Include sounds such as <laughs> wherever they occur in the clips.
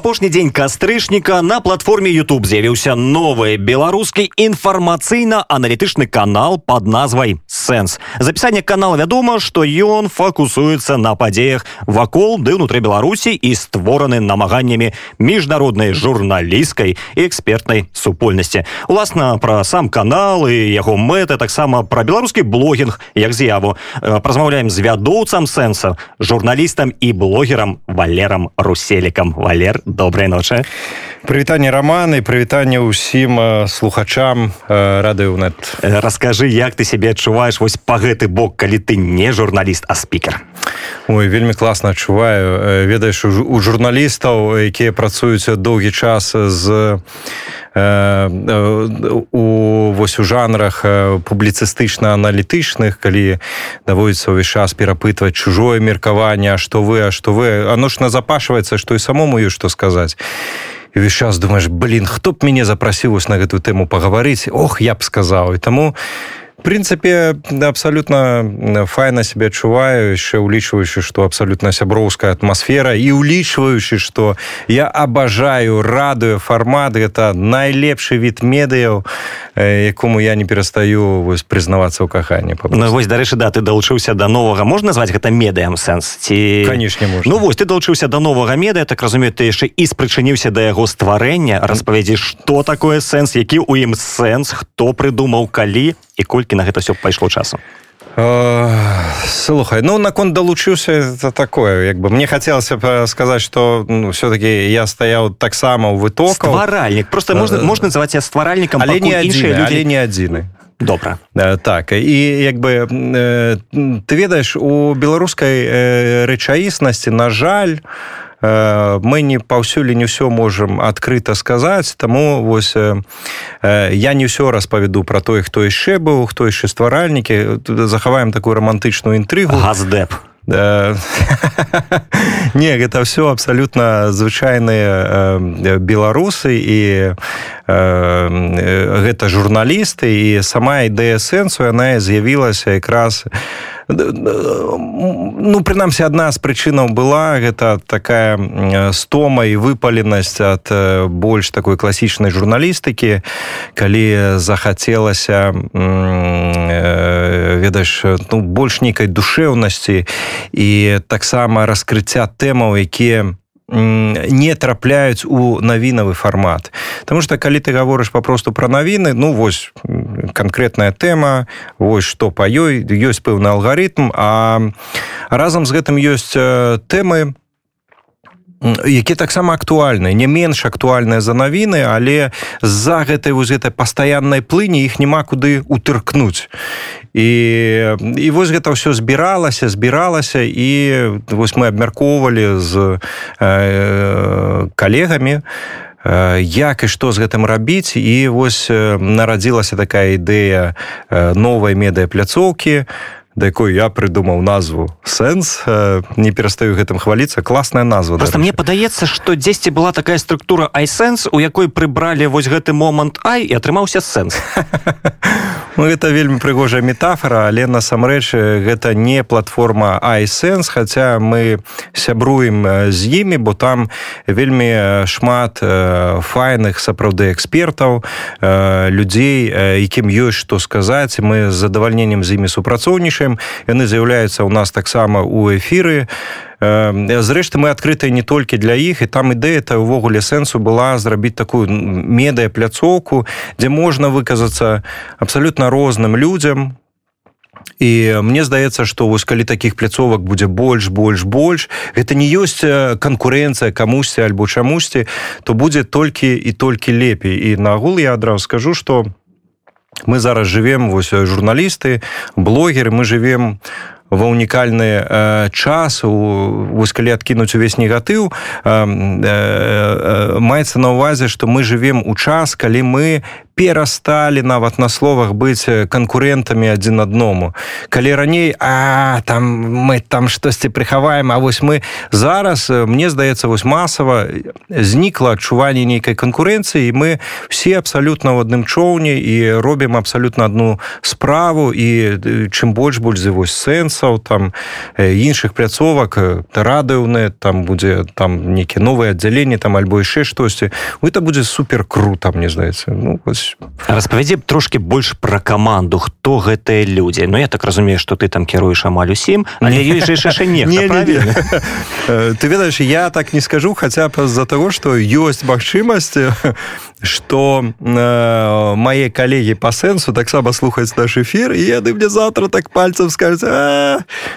апошні дзень кастрычніка на платформе YouTube з'явіўся новы беларускі інфармацыйна-аналітычны канал под назвай сэнс запісанне канала вядома што ён фокусуецца на падзеях вакол ды ўнутры беларусі і створаны намаганнямі міжнароднай журналісцкай і экспертнай супольнасці. Уласна пра сам канал і яго мэты таксама пра беларускі блогінг як з'яву. Празмаўляем з вядоўцам сэнса журналістам і блогерам валерам руселікам. Валер добрай ночы. Прывітанне раманы прывітанне ўсім слухачам радыўнет расскажы як ты сябе адчуваеш вось па гэты бок калі ты не журналіст а спікер? Ой вельмі класна адчуваю. Ведаеш у журналістаў якія працуюць доўгі час з у вось у жанрах публіцыстычна-аналітычных калі даводіцца ўвесь час перапытваць чужое меркаванне што вы а што вы? Оно ж назапашваецца што і самому ёсць што сказаць. Увесь час думаешь блин хто б мяне запрасіў вось на гэтую тэму пагаварыць? Ох я б сказаў. І таму прынцыпе абсалютна файна себе адчуваю яшчэ улічваючы што абсалютна сяброўская атмасфера і улічваючы што я абажаю радыё фармат гэта найлепшы від медыяў якому я не перастаю вось прызнавацца ў каханні ну, вось дарэчы да ты далучыўся да новага. Можна назваць гэта медыям сэнс? Ці канешне ну вось ты далучыўся да новага медыя так разумею ты яшчэ і спрычыніўся да яго стварэння. Распавядзі што такое сэнс які ў ім сэнс хто прыдумаў калі і колькі на гэта все пайшло часу? Слухай ну наконт далучыўся это такое як бы. Мне хацелася б сказаць что ну, все-таки я стаяў таксама ў выток стваральнік. Просто можна можна называть я стваральнікам але не адзін але не адзіны. Добра. Так і як бы ты ведаеш у беларускай рэчаіснасці на жаль у мы не паўсюль не ўсё можемм адкрыта сказаць таму вось я не ўсё распавяду пра той хто яшчэ быў хто яшчэ стваральнікі захаваем такую романтычную інтрыгу газдэп <laughs> не гэта все абсалютна звычайныя беларусы і гэта журналісты і сама ідэя сэнсу яна з'явілася якраз ну прынамсі адна з прычынаў была гэта такая стома і выпаленасць ад больш такой класічнай журналістыкі. Калі захацелася ведаеш ну больш нейкай душэўнасці і таксама раскрыцця тэмаў якія не трапляюць у навінавы фармат. Таму что калі ты гаворыш папросту пра навіны ну вось канкрэтная тэма вось што па ёй ёсць пэўны алгарытм а разам з гэтым ёсць тэмы які таксама актуальныя не менш актуальныя за навіны але з-за гэтай вось гэтай пастаяннай плыні іх няма куды утыркнуць і і вось гэта ўсё збіралася збіралася і вось мы абмяркоўвалі з э, калегамі як і што з гэтым рабіць? І вось нарадзілася такая ідэя новай медыяпляцоўкі на да якой я прыдумаў назву сэнс не перастаю гэтым хваліцца. Класная назва просто мне падаецца што дзесьці была такая структура айсэнс у якой прыбралі вось гэты момант ай і атрымаўся сэнс <laughs> ну, гэта вельмі прыгожая метафора але насамрэч гэта не платформа айсэнс хаця мы сябруем з імі бо там вельмі шмат файных сапраўды экспертаў людзей якім ёсць што сказаць. Мы з задавальненнем з імі супрацоўнічаем. Яны з'яўляюцца ў нас таксама у эфіры зрэшты мы адкрытыя не толькі для іх і там ідэя это ўвогуле сэнсу была зрабіць такую медыя пляцоўку дзе можна выказацца абсалютна розным людзям і мне здаецца што вось калі такіх пляцовак будзе больш больш больш гэта не ёсць канкурэнцыя камусьці альбо чамусьці то будзе толькі і толькі лепей. І нагул я адразу скажу что у мы зараз живем вось журналісты блогеры мы живем ва унікальны э, час вось калі адкінуць увесь негатыў. Э, э, маецца на ўвазе што мы живем у час калі мы перасталі нават на словах быць канкурентамі адзін адному. Калі раней а там мы там штосьці прыхаваем А вось мы зараз мне здаецца вось масава знікла адчуванне нейкай канкурэнцыі мы все абсалютна ў адным чоўне і робім абсалютна одну справу і чым больш за вось сэнсаў там іншых пляцовак радыўны там будзе там нейкі новыя аддзяленні там альбо яшчэ штосьці это будзе супер круто мне здаецца. Ну, распавядзе трошки больш про каманду хто гэтыя людзі. Ну я так разумею что ты там кіруеш амаль усім але яшчэ не ты ведаеш я так не скажу хотя б з-за того что ёсць магчымасць что э, мае калегі по сэнсу таксама слухаць наш эфир і яны мне завтра так пальцем скажуць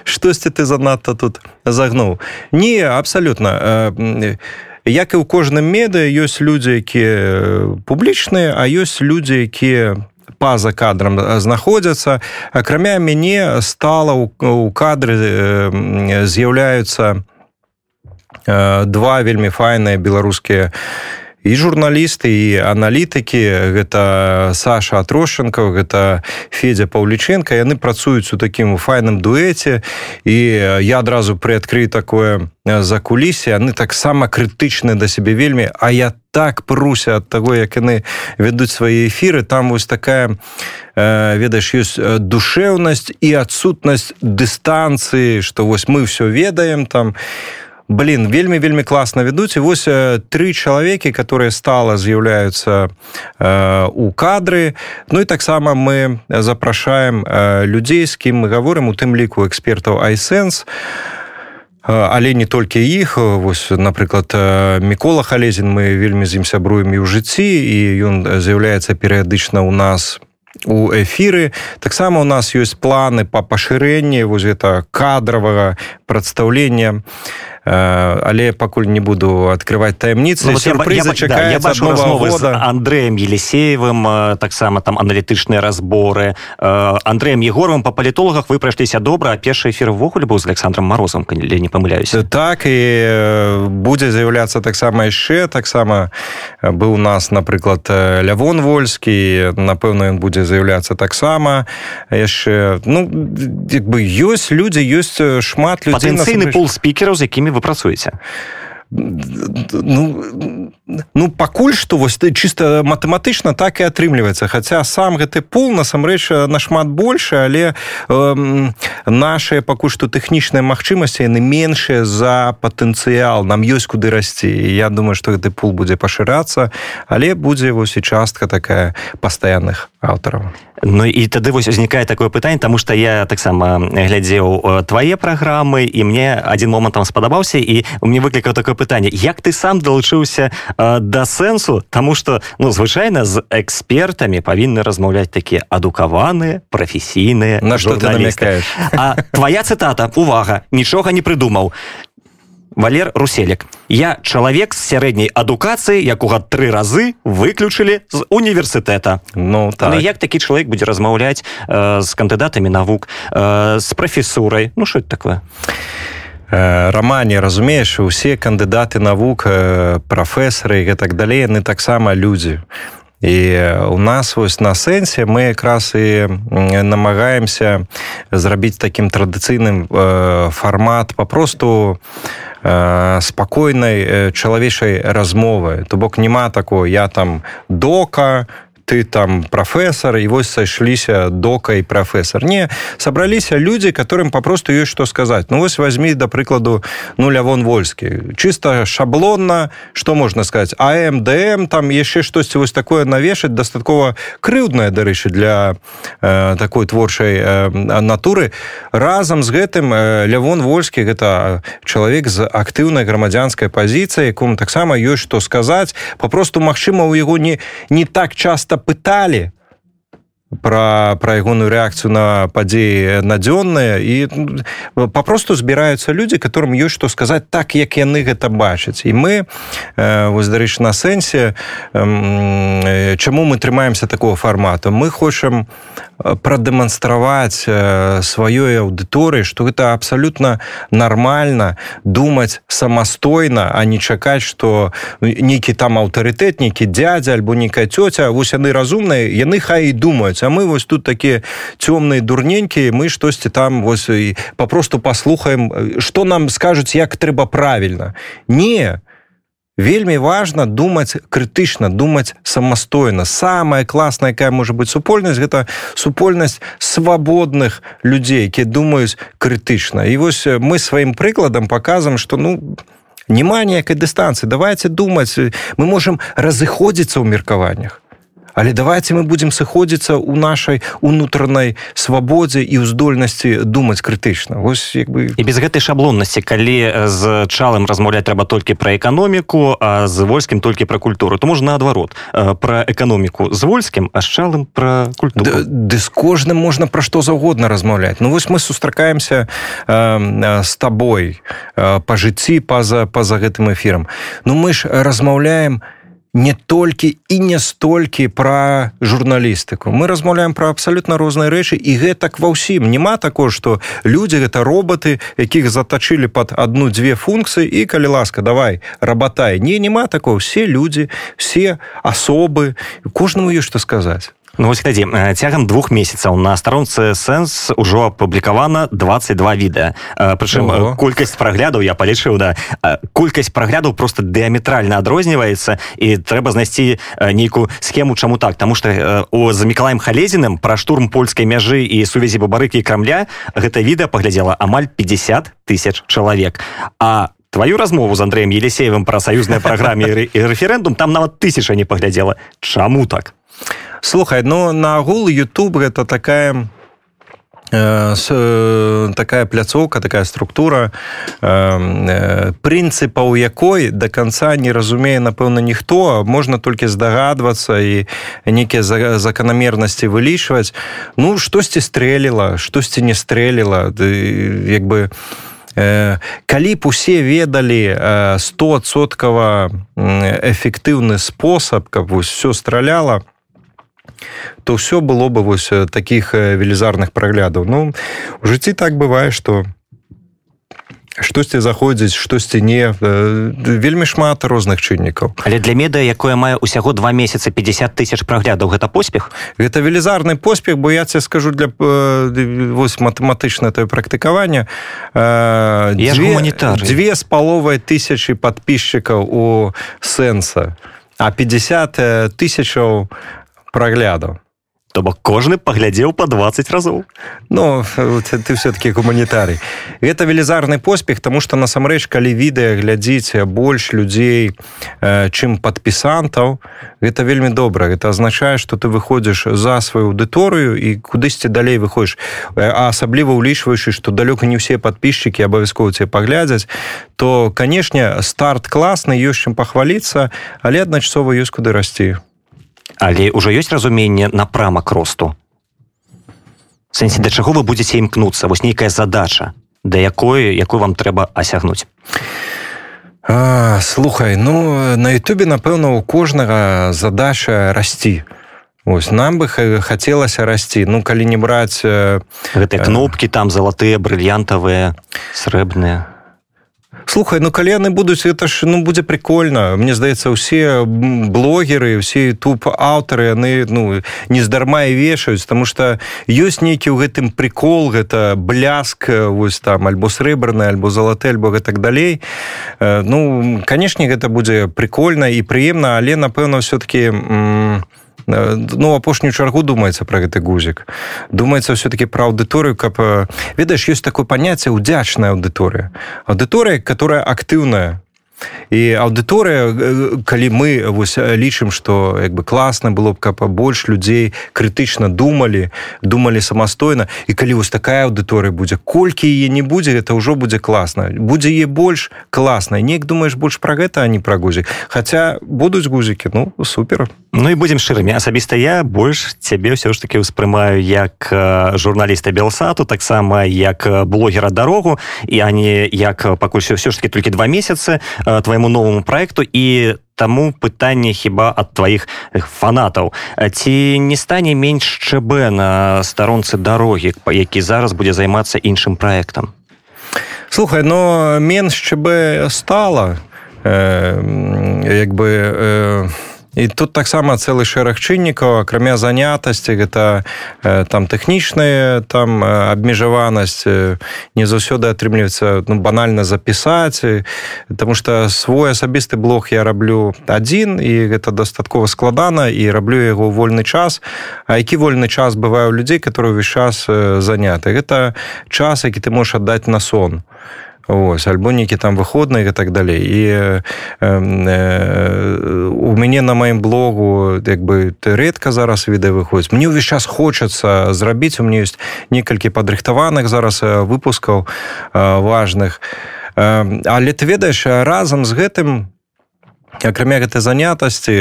штосьці ты занадта тут загнуў не абсолютно не як і ў кожным меды ёсць людзі якія публічныя а ёсць людзі якія па-за кадрам знаходзяцца. Акрамя мяне стала у кадры з'яўляюцца два вельмі файныя беларускія і журналісты і аналітыкі гэта Саша атрошенко гэта федзя паўліченко яны працуюць у такім файным дуэце. І я адразу прыадкрыю такое за кулісе яны таксама крытычны да сябе вельмі. А я так пруся ад таго як яны вядуць свае эфіры. Там вось такая ведаеш ёсць душэўнасць і адсутнасць дыстанцыі што вось мы все ведаем там. і блин вельмі вельмі класна вядуць і вось тры чалавекі которые стала з'яўляюцца э, у кадры. Ну і таксама мы запрашаем э, людзей з кім мы говорим. У тым ліку экспертаў айсэнс але не толькі іх вось напрыклад мікола халезін мы вельмі з ім сябруем і ў жыцці і ён з'яўляецца перыядычна ў нас у эфіры таксама у нас ёсць планы по пашырэнні вось это кадравага прадстаўлення Э, але пакуль не буду открывать таямніцы ну, Андреем елисеевым э, таксама там аналітычныя разборы. Э, Андреем егоровым по палітолагах вы прайшліся добра першы эфир ввогуле быў з александром морозом калі не памыляюся. Так і будзе з'яўляцца таксама яшчэ таксама быў у нас напрыклад лявон вольскі напэўна ён будзе з'яўляцца таксама. Яшчэ ну бы ёсць людзі ёсць шмат людзей патэнцыйны пул спікераў з якімі вы працуеце ну, ну пакуль што вось чыста матэматычна так і атрымліваецца. Хаця сам гэты пул насамрэч нашмат больше але э, наши пакуль што тэхнічныя магчымасці яны меншыя за патэнцыял. Нам ёсць куды расці. Я думаю что гэты пул будзе пашырацца але будзе вось і частка такая пастаянных аўтараў. Ну і тады вось узнікае такое пытанне тому что я таксама глядзеў твае праграмы і мне один момант там спадабаўся і у мне выклікаў такое пытанне. Як ты сам далучыўся да сэнсу тому что ну звычайна з экспертамі павінны размаўляць такія адукаваныя прафесійныя на что а твоя цытата увага нічога не прыдумаў Валер Руселек. Я чалавек з сярэдняй адукацыі, якога тры разы выключылі з універсітэта. Ну, так. ну як такі чалавек будзе размаўляць э, з кандыдатамі навук, э, з прафесурай, ну що это такое? Э, рамане разумееш усе кандыдаты навук э, прафесары і так далей яны таксама людзі і у нас вось на сэнсе мы якраз і намагаемся зрабіць такім традыцыйным э, фармат папросту спакойнай чалавечай размовы. То бок няма такого я там дока ты там прафесор і вось сышліся дока і прафесор не сабраліся людзі которым папросту ёсць што сказаць ну вось возьми да прыкладу ну лявон вольскі чыста шаблонна что можна сказать? Амдм там яшчэ штосьці вось такое навешаць дастаткова крыўдная дарэчы для э, такой творчай э, натуры. Разам з гэтым э, лявон вольскі гэта чалавек з актыўнай грамадзянскай пазіцыяй якому таксама ёсць што сказаць. Папросту магчыма у яго не не так часто пыталі про про ягоную рэакцыю на падзеі надзённыя. І папросту збіраюцца людзі которым ёсць што сказаць так як яны гэта бачаць. І мы вось дарэч на сэнсе чаму мы трымаемся такого фармату мы хочам прадэманстраваць сваёй аўдыторыі што гэта абсалютна нармальна думаць самастойна а не чакаць што нейкі там аўтарытэт нейкі дядзя альбо некая цёця вось яны разумныя яны хай і думаюць а мы вось тут такія цёмныя дурненькія мы штосьці там вось і папросту паслухаем што нам скажуць як трэба правільна не вельмі важна думаць крытычна думаць самастойна. Самая класная якая можа быть супольнасць гэта супольнасць свабодных людзей якія думаюць крытычна. І вось мы сваім прыкладам показам что ну няма ніякай дыстанцыі. Давайте думаць мы можемм разыходзіцца ў меркаваннях Але давайте мы будзем сыходзіцца ў нашай унутранай свабодзе і ўздольнасці думаць крытычна. Вось як бы і без гэтай шаблоннасці калі з чалым размаўляць трэба толькі пра эканоміку а з вольскім толькі пра культуру то можна наадварот пра эканоміку з вольскім а з чалым пра культуру. Ды з кожным можна пра што заўгодна размаўляць. Ну вось мы сустракаемся э, з табой э, па жыцці па-за па-за гэтым эфірам. Ну мы ж размаўляем на не толькі і не столькі пра журналістыку. Мы размаўляем пра абсалютна розныя рэчы і гэтак ва ўсім. Няма такое што людзі гэта роботы якіх затачылі под одну-дзве функцыі і калі ласка давай рабатай. Не няма такого. Все людзі все асобы кожнаму ёсць што сказаць Ну, вось глядзі цягам двух месяцаў на старонцы сэнс ужо апублікавана 22 відэа прычым колькасць праглядаў я палічыў да колькасць праглядаў просто дыаметральна адрозніваецца і трэба знайсці нейкую схему чаму так. Таму што у за мікалаем халезіным пра штурм польскай мяжы і сувязі бабарыкі крамля гэта відэа паглядзела амаль 50 тысяч чалавек а твою размову з Андреем елисеевым пра саюзнай праграме і рэферэндум там нават тысяча не паглядзела чаму так слухай но ну, на агул youtube гэта такая э, э, такая пляцоўка такая структура э, прынцыпаў якой до конца не разумее напэўна ніхто можна толькі здагадвацца і нейкія заканамернасці вылічваць. Ну штосьці стрэліла штосьці не стрэліла. Як бы калі б усе ведалі стосоткава эфектыўны спосаб каб все страляла то все было бы вось таких велізарных праглядаў ну у жыцці так бывае что штосьці заходзіць штосьці не вельмі шмат розных чыннікаў. Але для меда якое мае усяго два месяцы 50 тысяч праглядаў гэта поспех? Гэта велізарны поспех бо я тебе скажу для вось матэматычна тое практыкаванне. Гуманітар две з паловай тысячи подписчикаў у сэнса а 50 тысячаў у праглядаў то бок кожны паглядзеў по 20 разоў Ну ты все-таки гуманітарый это велізарны поспех тому что насамрэч калі відэа глядзіць больш людзей чым падпісантаў гэта вельмі добра это азначае что ты выходзіш за сваю аўдыторыю і кудысьці далей выходишь асабліва ўлічваючы что далёка не ўсе подписчики абавязкова тебе паглядзяць то канешне старт класны ёсць чым пахваліцца але адначасова ёсць куды расці але ўжо ёсць разуменне напрамак росту. Сэнсе да чаго вы будзеце імкнуцца? Вось нейкая задача да якой якой вам трэба асягнуць. А, слухай ну на ютубе напэўна у кожнага задача расці. Ось нам бы хацелася расці. Ну калі не браць гэтыя кнопкі там залатыя брыльянтавыя срэбныя слухай ну калі яны будуць это ж ну будзе прикольно мне здаецца усе блогеры все туп аўтары яны ну нездарма і вешаюць тому что ёсць нейкі ў гэтым прикол гэта бляск вось там альбо срэбраны альбо залаты альбо гэтак далей. Ну канешне гэта будзе прикольно і прыемна але напэўна все-таки Э, ну апошнюю чаргу думаецца про гэты гузік. Думаецца все-таки пра аўдыторыю каб ведаеш ёсць такое паняцце удзячная аўдыторыя аўдыторыя которая актыўная і аўдыторыя калі мы вось лічым что як бы класна было б каб больш людзей крытычна думалі думалі самастойна. І калі вось такая аўдыторыя будзе колькі яе не будзе это ўжо будзе класна. Будзе е больш класна. Неяк думаешь больш про гэта а не пра гузік. Хаця будуць гузікі ну супер. Ну і будзем шчырымі асабіста я больш цябе ўсё ж таки ўспрымаю як журналіста белсату таксама як блогера дарогу і а не як пакуль все ж таки толькі два месяцы твайму новому проекту і таму пытанне хіба ад тваіх фанатаў ці не стане менш ЧБ на старонцы дарогі па які зараз будзе займацца іншым праектам слухай но менш ЧБ стала э, як бы э, і тут таксама цэлы шэраг чыннікаў акрамя занятасці гэта там тэхнічная там абмежаванасць не заўсёды атрымліваецца ну, банальна запісаць Таму что свой асабісты блог я раблю адзін і гэта дастаткова складана і раблю яго вольны час. А які вольны час бывае у людзей которые увесь час заняты? Гэта час які ты можаш аддаць на сон ось альбо нейкі там выходныя і так далей і э, э, у мяне на маім блогу як бы ты рэдка зараз відэа выходзіць мне ўвесь час хочацца зрабіць у мне ёсць некалькі падрыхтаваных зараз выпускаў важных але ты ведаеш разам з гэтым акрамя гэтай занятасці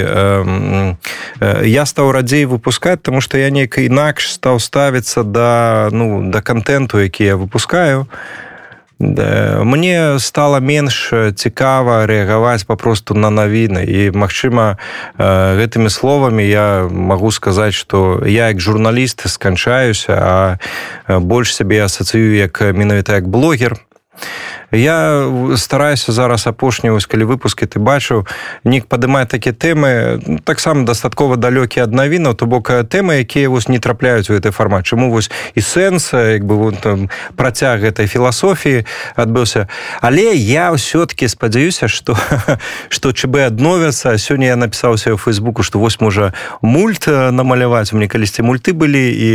я стаў радзей выпускаць тому что я неяк інакш стаў ставіцца да ну да контенту які я выпускаю і мне стало менш цікава рэагаваць папросту на навіны. І магчыма гэтымі словамі я магу сказаць что я як журналіст сканчаюся а больш сябе асацыю як менавіта як блогер я стараюся зараз апошні вось калі выпускі ты бачыў нік падымае такія тэмы таксама дастаткова далёкі ад навінаў то бок тэмы якія вось не трапляюць у гэты фармат. Чаму вось і сэнс як бы вот, працяг гэтай філасофіі адбыўся. Але я ўсё-таки спадзяюся что что <laughs> чб адновяцца. Сёння я напісаўся ў фейсбуку что вось можа мульт намаляваць. У мне калісьці мульты былі і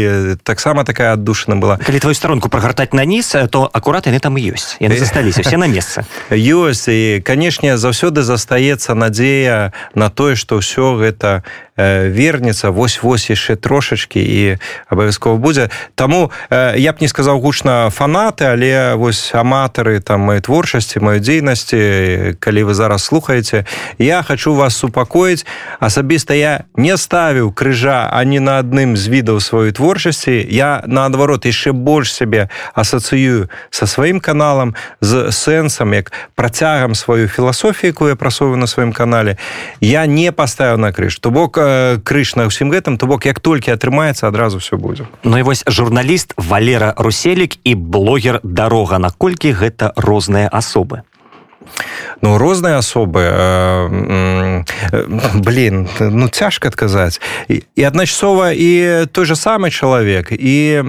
таксама такая аддушана была. Калі твою старонку прагартаць на ніз то акурат яны там і ёсць. Яны засталі засталіся все на месцы ёсць і канешне заўсёды застаецца надзея на тое што ўсё гэта вернецца вось-вось яшчэ трошачки і абавязкова будзе. Таму я б не сказаў гучна фанаты але вось аматары там моей творчасці маёй дзейнасці калі вы зараз слухаеце я хочу вас супакоіць. Асабіста я не ставіў крыжа ані на адным з відаў сваёй творчасці. Я наадварот яшчэ больш сябе асацыюю са сваім каналам з сэнсам як працягам сваю філасофію якую я прасовую на сваім канале я не паставіў на крыж. То бок крыш на ўсім гэтым то бок як толькі атрымаецца адразу все будзе. Ну і вось журналіст валера руселік і блогер дарога наколькі гэта розныя асобы ну розныя асобы э, блин ну цяжка адказаць і адначасова і той же самы чалавек і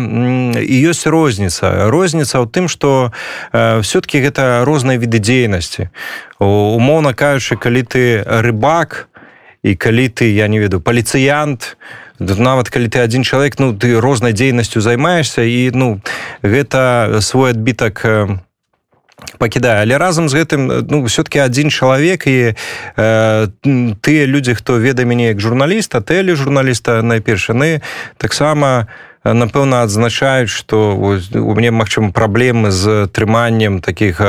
і ёсць розніца розніца ў тым что э, все-таки гэта розныя віды дзейнасці умоўна кажучы калі ты рыбак то і калі ты я не веду паліцыянт нават калі ты адзін чалавек ну ты рознай дзейнасцю займаешься і ну гэта свой адбітак пакідае але разам з гэтым ну все-таки адзін чалавек і э, тыя людзі хто ведае мяне як журналіста тэлі журналіста найперш яны таксама не напэўна адзначаюць что у мяне магчыма праблемы з трыманнем таких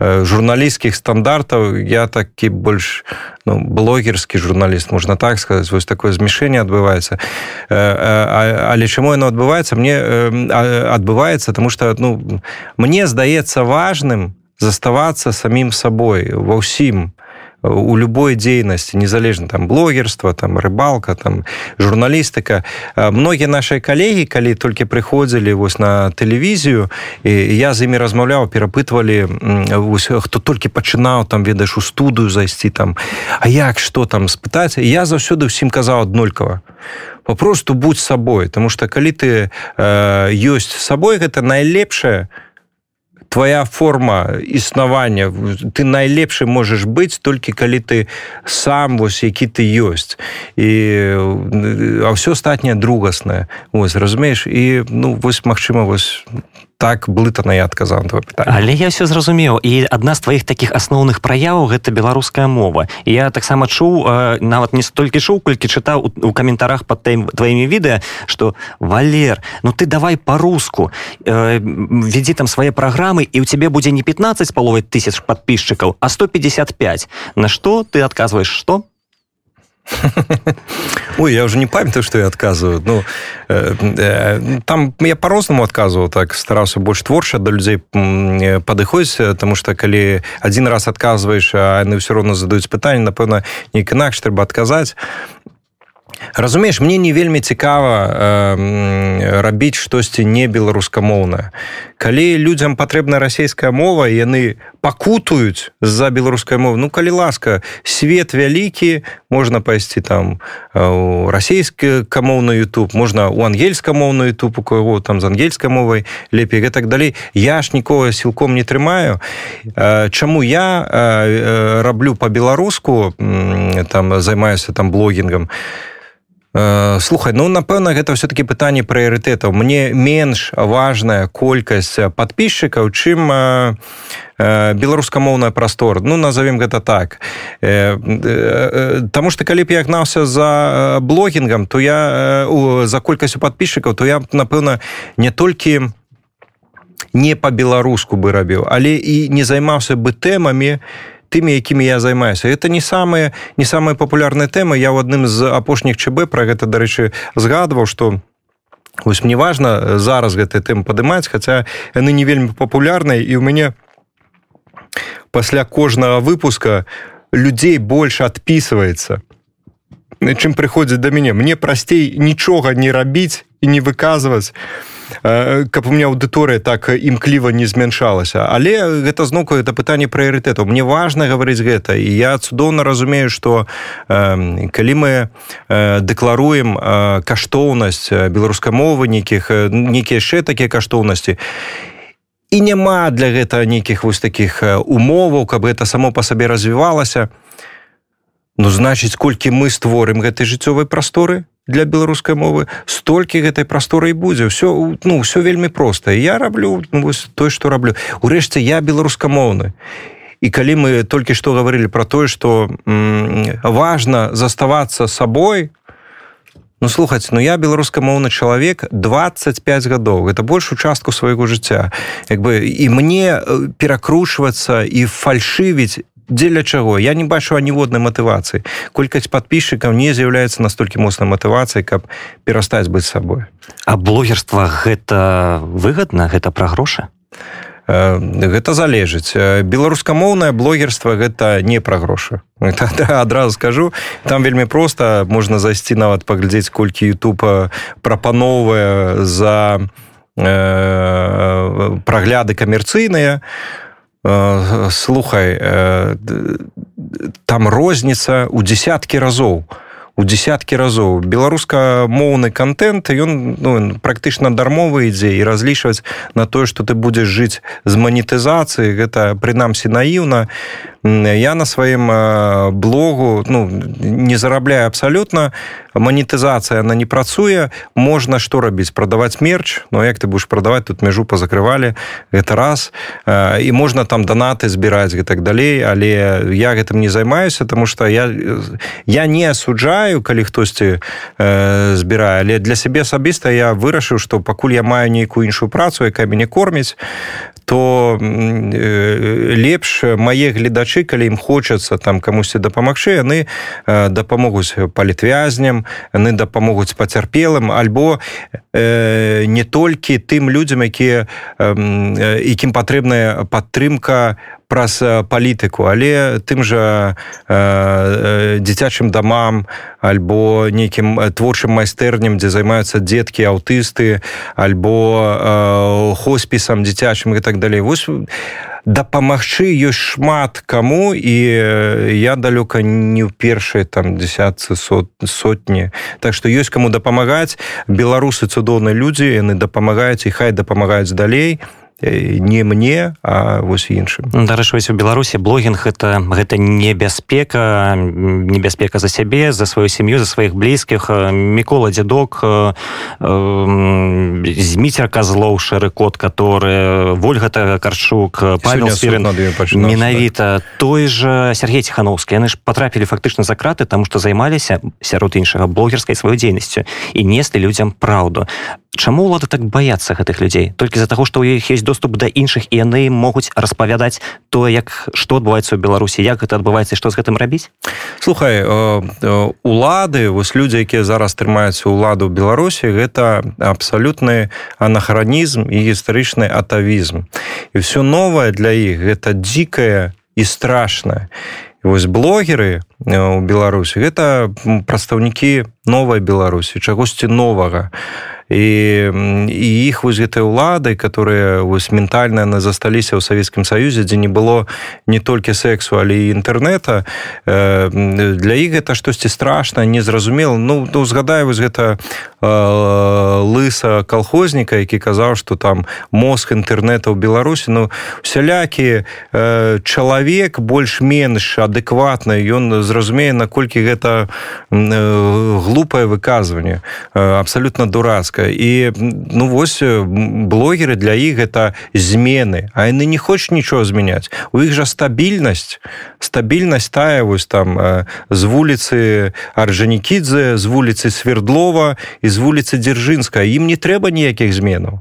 журналісцкіх стандартаў. Я такі больш ну, блогерскі журналіст можна так сказаць. Вось такое змяшэнне адбываецца. Але чаму яно адбываецца? Мне адбываецца тому что ну мне здаецца важным заставацца самім сабой ва ўсім. у любой дзейнасці незалежна там блогерства там рыбалка там журналістыка многія наши калегі калі толькі прыходзілі вось на тэлевізію і я з імі размаўляў перапытвалі хто толькі пачынаў там ведаеш у студыю зайсці там А як что там спытаць я заўсёды ўсім казаў аднолькава попросту будь сабой тому что калі ты э, ёсць сабой гэта найлепшае то твоя форма існавання. Ты найлепшы можаш быць толькі калі ты сам вось які ты ёсць. І а ўсё астатняе другаснае. Ось разумееш? І ну вось магчыма вось так блытана я адказаў твой пытанне. Але я все зразумеў і адна з тваіх таких асноўных праяваў гэта беларуская мова. Я таксама чуў нават не столькі шоу колькі чытаў у каментарах под тайм тваімі відэа что валер ну ты давай по-руску э, ведзі там свае праграмы і у цябе будзе не 15 з паловай тысяч подписчикаў а 155 на что ты адказваеш что <laughs> Ой, я уже не памятаю, что я отказываю. Ну, э, э, там я по-рознаму отказывал, так старался больше творча до людей падыходзіць, потому что калі один раз отказываешь, а яны все равно задаюць пытанне, напэўна, неяк інакш трэба адказаць. Разумееш, мне не вельмі цікава э, рабіць штосьці не беларускамоўнае. Калі людзям патрэбна расійская мова, яны пакутаюць з-за беларускай мовы. Ну калі ласка, свет вялікі, можна пайсці там у расійскі камоўны YouTube, можна у ангельскамоўную YouTube, у кого там з ангельскай мовай лепей і так далей. Я ж нікога сілком не трымаю. Чаму я раблю па-беларуску, там займаюся там блогінгам, Э, слухай ну напэўна гэта все-таки пытанне прыярытэтаў мне менш важная колькасць подписчикаў чым э, э, беларускамоўная прастор ну назовем гэта так. Таму что калі б я гнаўся за блогінгам то я за колькасцю подписчикаў то я напэўна не толькі не по-беларуску бы рабіў але і не займаўся бы тэмамі не тымі якімі я займаюся. Это не самыя не самыя папулярныя тэмы я ў адным з апошніх чб про гэта дарэчы згадваў что Вось мне важно зараз гэты тэм падымаць хаця яны не вельмі папулярныя. І ў мяне пасля кожнага выпуска людзей больш адпісваецца чым прыходзіць да мяне. Мне прасцей нічога не рабіць і не выказваць каб у меня аўдыторыя так імкліва не змяншалася. Але гэта зноўку это пытанне прыярытэтаў мне важно гаварыць гэта. І я цудоўна разумею что калі мы дэкларуем каштоўнасць беларускай мовы нейкіх нейкія яшчэ такія каштоўнасці і няма для гэта нейкіх вось таких умоваў каб это само по сабе развівалася ну значыць колькі мы створым гэтай жыццёвай прасторы для беларускай мовы столькі гэтай прасторы будзе. Все ну все вельмі проста. Я раблю ну, вось той что раблю. Урэшце я беларускамоўны. І калі мы толькі што гаварылі про тое что важно заставацца сабой Ну слухаць ну я беларускамоўны чалавек 25 гадоў. Это большую частку свайго жыцця. Як бы і мне перакручвацца і фальшывіць дзеля чаго я не бачу аніводнай матывацыі колькасць подписчикаў не з'яўляецца настолькі моцнай матывацыяй каб перастаць быць сабой. А блогерства гэта выгодна гэта пра грошы? Э, гэта залежыць. Беларускамоўнае блогерство гэта не пра грошы. <laughs> Адразу скажу там вельмі просто можна зайсці нават паглядзець колькі youtube прапановвае за э, прагляды камерцыйныя. то Э, слухай э, там розніца ў десяткі разоў у десяткі разоў. Беларуска-моўны контент ён ну, практычна дармовы ідзе і разлічваць на тое что ты будзеш жыць з манетызацыі гэта прынамсі наіўна я на сваім блогу ну, не зарабляю абсалютна манетызацыя она не працуе можна што рабіць прадаваць мерч. Но як ты будешь прадаваць тут мяжу пазакрывалі гэта раз. І можна там данаты збіраць і так далей але я гэтым не займаюся тому что я я не асуджаю калі хтосьці э, збірае але для сябе асабіста я вырашыў што пакуль я маю нейкую іншую працу якая мяне корміць то э, лепш мае гледачы калі ім хочацца там камусьці дапамагчы яны э, дапамогуць палітвязням яны дапамогуць пацярпелым альбо э, не толькі тым людзям якія якім патрэбная падтрымка праз палітыку але тым жа э, дзіцячым дамам альбо нейкім творчым майстэрням дзе займаюцца дзеткі аўтысты альбо э, хоспісам дзіцячым і так далей. Вось дапамагчы ёсць шмат каму і я далёка не ў першай там десятцы сот сотні. Так што ёсць каму дапамагаць. Беларусы цудоўныя людзі яны дапамагаюць і хай дапамагаюць далей. і не мне а вось іншым. Ну, дарэчваць у беларусі блогінг это гэта небяспека небяспека за сябе за сваю сям'ю за сваіх блізкіх. Мікола дзядок зміцер козлоў шэры кот который ольгата карчук менавіта той же Сергей ціхановскі яны ж потрапілі фактычна за краты таму што займаліся сярод іншага блогерскай сваёй дзейнасцю. І неслі людзям праўду чаму улады так баяцца гэтых людзей? Толькі з-за таго што ў іх есть доступ да іншых і яны могуць распавядаць то як што адбываецца ў беларусі як гэта адбываецца што з гэтым рабіць? Слухай улады вось людзі якія зараз трымаюцца ўладу ў беларусі гэта абсалютны анахаранізм і гістарычны атавізм. І все новае для іх гэта дзікае і страшнае. Вось блогеры у беларусі гэта прадстаўнікі новай беларусі чагосьці новага і і іх вось гэтай улады которые вось ментальна на засталіся ў савецкім саюзе дзе не было не толькі сексу але інтэрнета для іх гэта штосьці страшна незразумела ну то згадай вось гэта лыса калхозніка які казаў что там мозг інтэрнета ў беларусі ну сялякі чалавек больш-менш адэкватна ён зразумее наколькі гэта глупае выказванне абсалютна дурацка ласка і ну вось блогеры для іх гэта змены. А яны не хочуць нічого змяняць. У іх жа стабільнасць. Стабільнасць тая вось там з вуліцы аржанікідзе з вуліцы свердлова і з вуліцы дзяржынска ім не трэба ніякіх зменаў.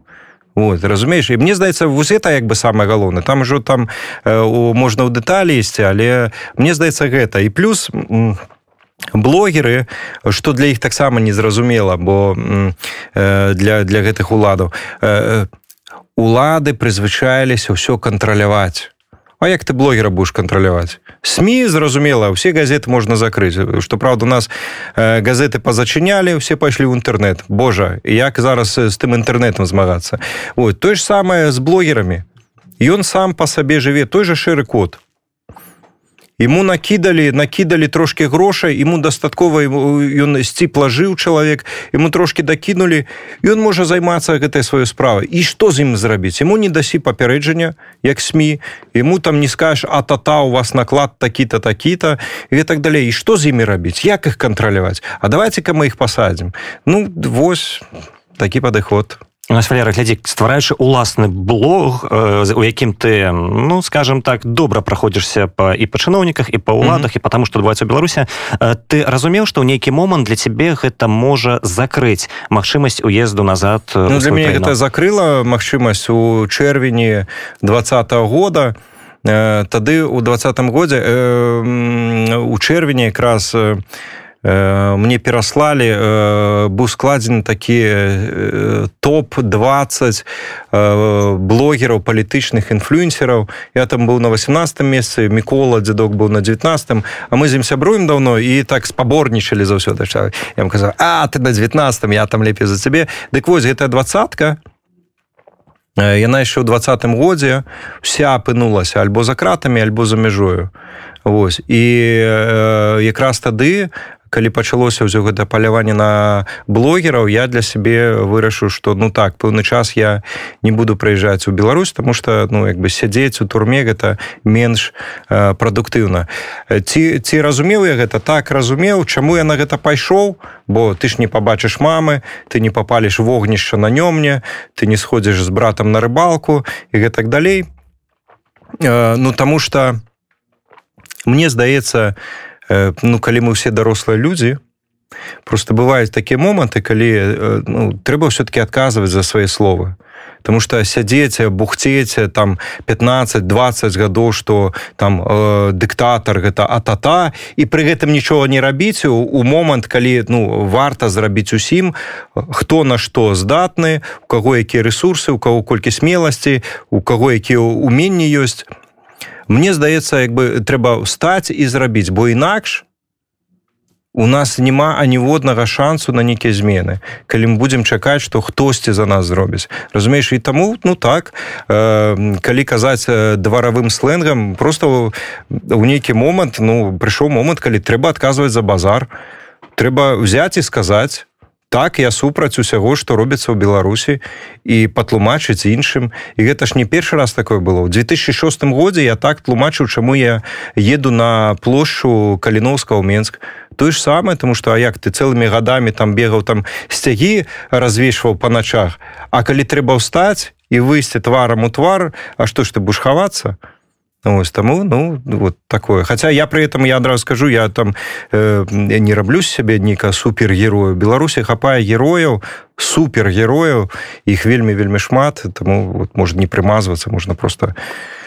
Вот, разумееш? І мне здаецца вось это як бы самое галоўна там ужо там э, можна ў дэталі ісці але мне здаецца гэта. І плюс у блогеры что для іх таксама незразумела бо для для гэтых уладаў. Улады прызвычаіліся ўсё кантраляваць. А як ты блогера будешь кантраляваць? сМ зразумела все газеты можна закрыць. Что правда у нас газеты позачынялі все пайшлі ў інтэрнет Божа як зараз з тым інтэрнетам змагацца? Вот той ж самае з блогерамі. Ён сам по сабе жыве той же шэры код ему накідалі накідалі трошки грошай ему дастаткова ён сціпла жыў чалавек ему трошки дакінулі ён можа займацца гэтай сваёй справай і што з ім зрабіць ему не дасі папярэджання як сМ ему там не скажешь а тата у вас наклад такі-то такі-то і так далей і што з імі рабіць як их кантраляваць А давайте-ка мы их пасадзім ну вось такі падыход у Валера, глядзі ствараючы уласны блог у якім ты ну скажем так добра праходзішся па і па чыноўніках і па ўладах mm -hmm. і потому што адбываецца ў беларусе ты разумеў што ў нейкі момант для цябе гэта можа закрыць магчымасць уезду назад ну, для мяне гэта закрыла магчымасць у чэрвені двадцатого года тады у двадцатым годзе у чэрвені якраз у мне пераслалі быў складзены такі топ-20 блогераў палітычных інфлюенсераў я там быў на 18 месцы мікола дзедок быў на 19 а мы з ім сябруем даўно і так спаборнічалі заўсёды я вам казаў а ты на 19 я там лепей за цябе дык вось гэтая двадцатка. Яна яшчэ ў двадцатым годзе вся апынулася альбо за кратамі альбо за мяжою Вось і э, якраз тады калі пачалося ўсё гэта паляванне на блогераў я для сябе вырашу что ну так пэўны час я не буду прыязджаць у Беларусь тому что ну як бы сядзець у турме гэта менш э, прадуктыўна. Ці ці разумеў я гэта? Так разумеў. Чаму я на гэта пайшоў? Бо ты ж не побачыш мамы ты не попаліш вогнішча на нёмне ты не сходзіш з братам на рыбалку і гэтак далей. Э, ну тому что мне здаецца Э, ну калі мы все дарослыя людзі просто бываюць такія моманты калі ну, трэба все-таки адказваць за свае словы Таму что сядзець бухцець там 15-20 гадоў что там э, дыктатар гэта атата і пры гэтым нічога не рабіць у, у момант калі ну варта зрабіць усім хто на што здатны у каго якія ресурсы у кого колькі смеласці у каго якія уменні ёсць Мне здаецца як бы трэба ўстаць і зрабіць бо інакш у нас няма аніводнага шансу на нейкія змены калі мы будзем чакаць што хтосьці за нас зробіць. Разумееш і таму ну так э, калі казаць дваравым сленгам просто у нейкі момант ну прыйшоў момант калі трэба адказваць за базар трэба взять і сказаць так я супраць усяго што робіцца ў беларусі і патлумачыць іншым. І гэта ж не першы раз такое было. Ў 2006 годзе я так тлумачыў чаму я еду на плошчу каліновска ў менск. Тое ж самае тому что а як ты цэлымі гадамі там бегаў там сцягі развешваў па начах. А калі трэба ўстаць і выйсці тварам у твар А што ж ты будешь хавацца ось таму ну вот такое. Хотя я при этом я адразу скажу я там э, не раблю сябе нейка супергерою беларусі хапае герояў супергерояў іх вельмі вельмі шмат таму вот, может не прымазвацца можна просто не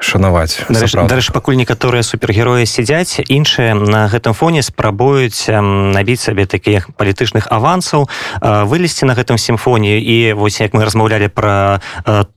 шанаваць дарэчы пакуль некаторыя супергероі сядзяць іншыя на гэтым фоне спрабуюць набіць сабе такіх палітычных авансаў вылезці на гэтым сімфоніі. І вось як мы размаўлялі пра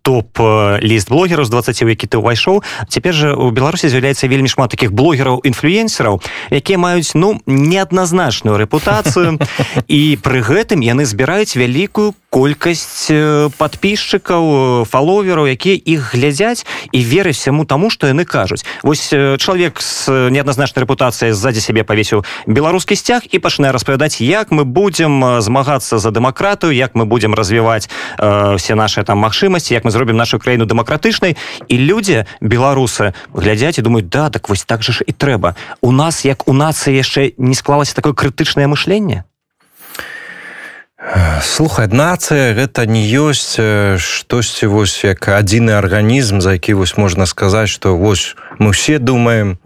топ ліст блогераў з 20 які ты ўвайшоў цяпер жа у беларусі з'яўляецца вельмі шмат таких блогераў інфлюенсераў якія маюць ну неадназначную рэпутацыю. І пры гэтым яны збіраюць вялікую колькасць подписчикаў фаловераў якія іх глядзяць і верыць всяму таму што яны кажуць. Вось чалавек з неадназначнай рэпутацыяй сзади сябе павесіў беларускі сцяг і пачынае распавядаць як мы будзем змагацца за дэмакратыю як мы будзем развіваць э, все наши там магчымасці як мы зробім нашу краіну дэмакратычнай. І людзі беларусы глядзяць і думаюць да так вось так жа ж і трэба у нас як у нацыі яшчэ не склалася такое крытычнае мышленне слухай нацыя гэта не ёсць штосьці вось як адзіны арганізм за які вось можна сказаць что вось мы все думаем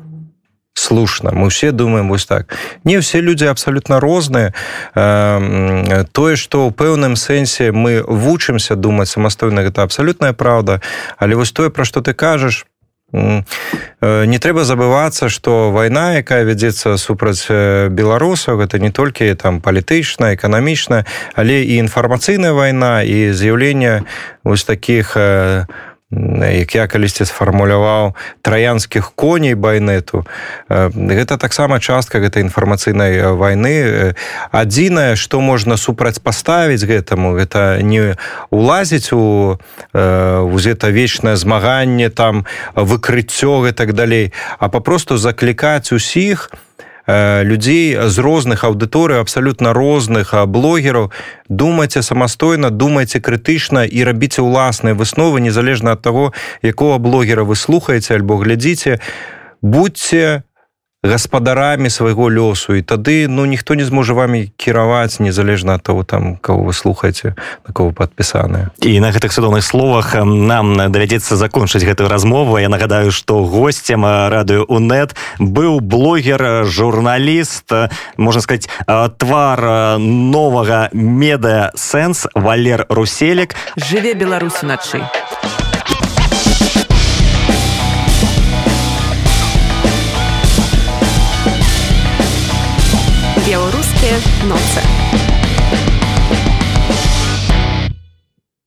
слушна мы все думаем вось так. Не все люди абсолютно розныя тое что ў пэўным сэнсе мы вучымся думаць самастойна гэта абсалютная праўда але вось тое пра што ты кажаш Э, не трэба забывацца што вайна якая вядзецца супраць э, беларусаў гэта не толькі там палітычная эканамічная але і інфармацыйная вайна і з'яўлення вось таких там э, як я калісьці сфармуляваў траянскіх коней байнету гэта таксама частка гэтай інфармацыйнай вайны. Адзінае што можна супрацьпаставіць гэтаму гэта не улазіць у гэта вечнае змаганне там выкрыццё і так далей а папросту заклікаць усіх на людзей з розных аўдыторый абсалютна розных блогераў. Думайце самастойна думайце крытычна і рабіце ўласныя высновы незалежна ад таго якога блогера вы слухаеце альбо глядзіце. Будьце гаспадарамі свайго лёсу. І тады ну ніхто не зможа вами кіраваць незалежна ад того там кого вы слухаеце на кого падпісаныя. І на гэтых цудоўных словах нам давядзецца закончыць гэтую размову. Я нагадаю что гостцем радыё унет быў блогер журналіст можна сказать твар новага медыа сэнс валер руселек жыве беларусу начай а certeza. Nossa.